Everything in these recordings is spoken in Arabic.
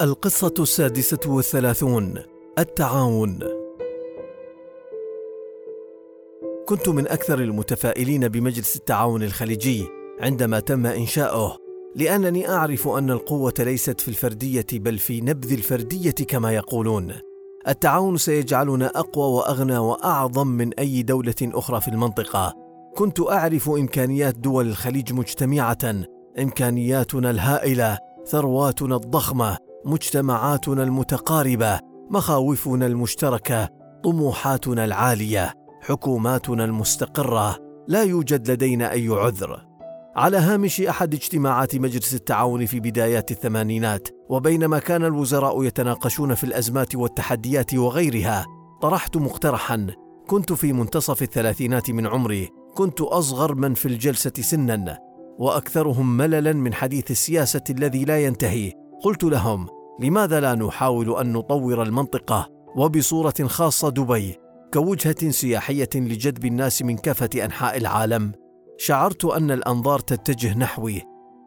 القصة السادسة والثلاثون التعاون. كنت من أكثر المتفائلين بمجلس التعاون الخليجي عندما تم إنشاؤه لأنني أعرف أن القوة ليست في الفردية بل في نبذ الفردية كما يقولون. التعاون سيجعلنا أقوى وأغنى وأعظم من أي دولة أخرى في المنطقة. كنت أعرف إمكانيات دول الخليج مجتمعة إمكانياتنا الهائلة ثرواتنا الضخمة مجتمعاتنا المتقاربة مخاوفنا المشتركة طموحاتنا العالية حكوماتنا المستقرة لا يوجد لدينا أي عذر. على هامش أحد اجتماعات مجلس التعاون في بدايات الثمانينات وبينما كان الوزراء يتناقشون في الأزمات والتحديات وغيرها طرحت مقترحا كنت في منتصف الثلاثينات من عمري كنت أصغر من في الجلسة سنا وأكثرهم مللا من حديث السياسة الذي لا ينتهي قلت لهم لماذا لا نحاول أن نطور المنطقة وبصورة خاصة دبي كوجهة سياحية لجذب الناس من كافة أنحاء العالم؟ شعرت أن الأنظار تتجه نحوي.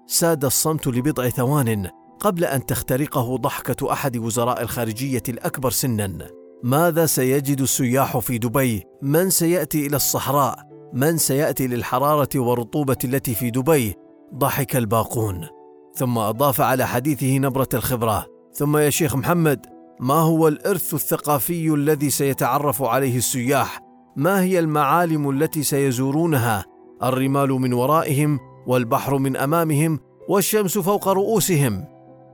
ساد الصمت لبضع ثوان قبل أن تخترقه ضحكة أحد وزراء الخارجية الأكبر سنا. ماذا سيجد السياح في دبي؟ من سيأتي إلى الصحراء؟ من سيأتي للحرارة والرطوبة التي في دبي؟ ضحك الباقون. ثم أضاف على حديثه نبرة الخبرة. ثم يا شيخ محمد ما هو الإرث الثقافي الذي سيتعرف عليه السياح؟ ما هي المعالم التي سيزورونها؟ الرمال من ورائهم والبحر من أمامهم والشمس فوق رؤوسهم.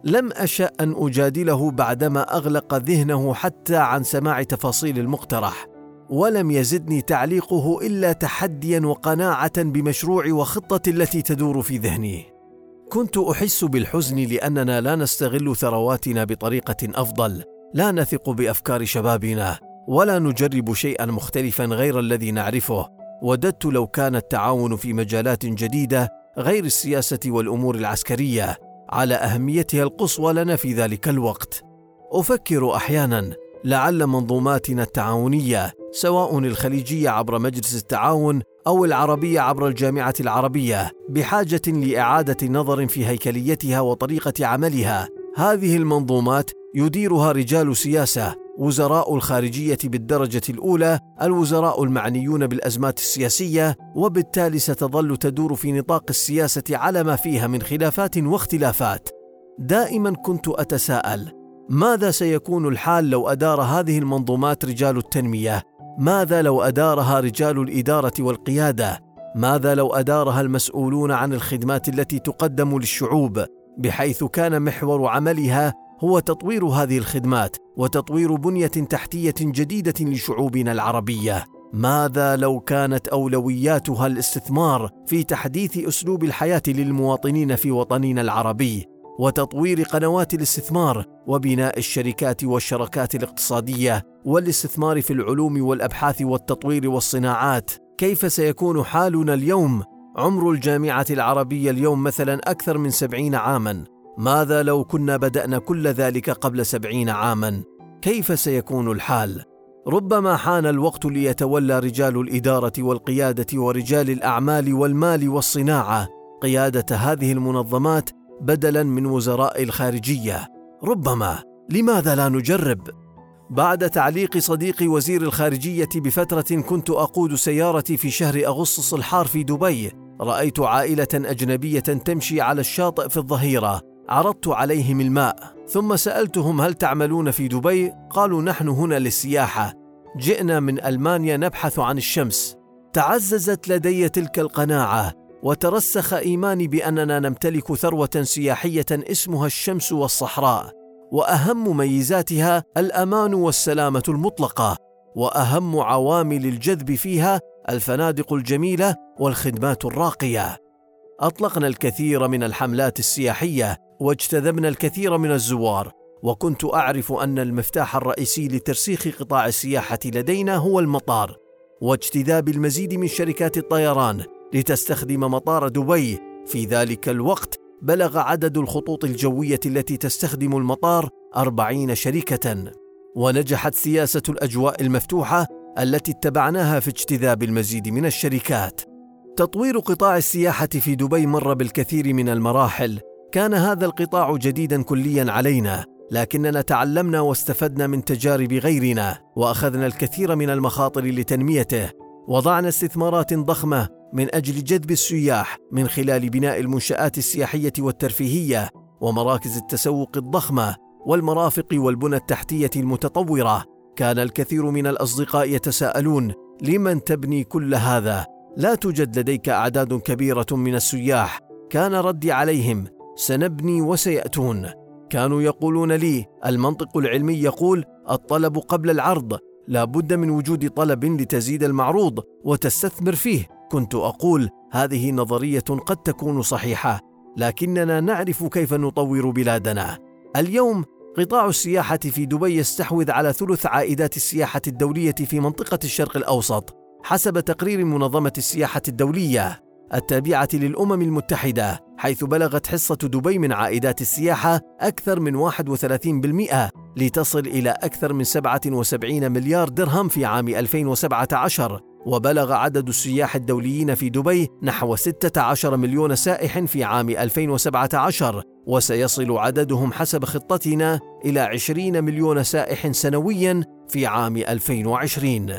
لم أشأ أن أجادله بعدما أغلق ذهنه حتى عن سماع تفاصيل المقترح ولم يزدني تعليقه إلا تحديا وقناعة بمشروع وخطة التي تدور في ذهني. كنت أحس بالحزن لأننا لا نستغل ثرواتنا بطريقة أفضل. لا نثق بأفكار شبابنا ولا نجرب شيئا مختلفا غير الذي نعرفه. وددت لو كان التعاون في مجالات جديدة غير السياسة والأمور العسكرية. على أهميتها القصوى لنا في ذلك الوقت. أفكر أحيانا لعل منظوماتنا التعاونية سواء الخليجية عبر مجلس التعاون أو العربية عبر الجامعة العربية بحاجة لإعادة نظر في هيكليتها وطريقة عملها. هذه المنظومات يديرها رجال سياسة وزراء الخارجية بالدرجة الأولى الوزراء المعنيون بالأزمات السياسية وبالتالي ستظل تدور في نطاق السياسة على ما فيها من خلافات واختلافات. دائما كنت أتساءل ماذا سيكون الحال لو أدار هذه المنظومات رجال التنمية؟ ماذا لو أدارها رجال الإدارة والقيادة؟ ماذا لو أدارها المسؤولون عن الخدمات التي تقدم للشعوب؟ بحيث كان محور عملها هو تطوير هذه الخدمات وتطوير بنية تحتية جديدة لشعوبنا العربية. ماذا لو كانت أولوياتها الاستثمار في تحديث أسلوب الحياة للمواطنين في وطننا العربي؟ وتطوير قنوات الاستثمار وبناء الشركات والشركات الاقتصادية والاستثمار في العلوم والأبحاث والتطوير والصناعات. كيف سيكون حالنا اليوم؟ عمر الجامعة العربية اليوم مثلا أكثر من سبعين عاما. ماذا لو كنا بدأنا كل ذلك قبل سبعين عاما؟ كيف سيكون الحال؟ ربما حان الوقت ليتولى رجال الإدارة والقيادة ورجال الأعمال والمال والصناعة. قيادة هذه المنظمات بدلا من وزراء الخارجية. ربما لماذا لا نجرب؟ بعد تعليق صديقي وزير الخارجية بفترة كنت أقود سيارتي في شهر أغسطس الحار في دبي. رأيت عائلة أجنبية تمشي على الشاطئ في الظهيرة. عرضت عليهم الماء. ثم سألتهم هل تعملون في دبي؟ قالوا نحن هنا للسياحة. جئنا من ألمانيا نبحث عن الشمس. تعززت لدي تلك القناعة. وترسخ إيماني بأننا نمتلك ثروة سياحية اسمها الشمس والصحراء وأهم ميزاتها الأمان والسلامة المطلقة وأهم عوامل الجذب فيها الفنادق الجميلة والخدمات الراقية. أطلقنا الكثير من الحملات السياحية واجتذبنا الكثير من الزوار وكنت أعرف أن المفتاح الرئيسي لترسيخ قطاع السياحة لدينا هو المطار واجتذاب المزيد من شركات الطيران لتستخدم مطار دبي. في ذلك الوقت بلغ عدد الخطوط الجوية التي تستخدم المطار أربعين شركة. ونجحت سياسة الأجواء المفتوحة التي اتبعناها في اجتذاب المزيد من الشركات. تطوير قطاع السياحة في دبي مر بالكثير من المراحل. كان هذا القطاع جديدا كليا علينا لكننا تعلمنا واستفدنا من تجارب غيرنا وأخذنا الكثير من المخاطر لتنميته. وضعنا استثمارات ضخمة من أجل جذب السياح من خلال بناء المنشآت السياحية والترفيهية ومراكز التسوق الضخمة والمرافق والبنى التحتية المتطورة. كان الكثير من الأصدقاء يتساءلون لمن تبني كل هذا؟ لا توجد لديك أعداد كبيرة من السياح. كان ردي عليهم سنبني وسيأتون. كانوا يقولون لي المنطق العلمي يقول الطلب قبل العرض لا بد من وجود طلب لتزيد المعروض وتستثمر فيه. كنت أقول هذه نظرية قد تكون صحيحة لكننا نعرف كيف نطور بلادنا. اليوم قطاع السياحة في دبي يستحوذ على ثلث عائدات السياحة الدولية في منطقة الشرق الأوسط حسب تقرير منظمة السياحة الدولية التابعة للأمم المتحدة حيث بلغت حصة دبي من عائدات السياحة أكثر من 31% لتصل إلى أكثر من 77 مليار درهم في عام 2017 وبلغ عدد السياح الدوليين في دبي نحو 16 مليون سائح في عام 2017 وسيصل عددهم حسب خطتنا إلى 20 مليون سائح سنويا في عام 2020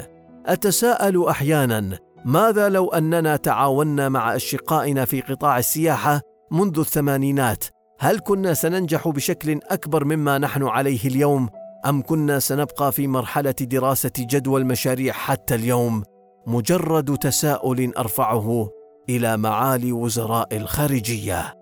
أتساءل أحيانا ماذا لو أننا تعاوننا مع أشقائنا في قطاع السياحة منذ الثمانينات؟ هل كنا سننجح بشكل أكبر مما نحن عليه اليوم أم كنا سنبقى في مرحلة دراسة جدوى المشاريع حتى اليوم؟ مجرد تساؤل أرفعه إلى معالي وزراء الخارجية.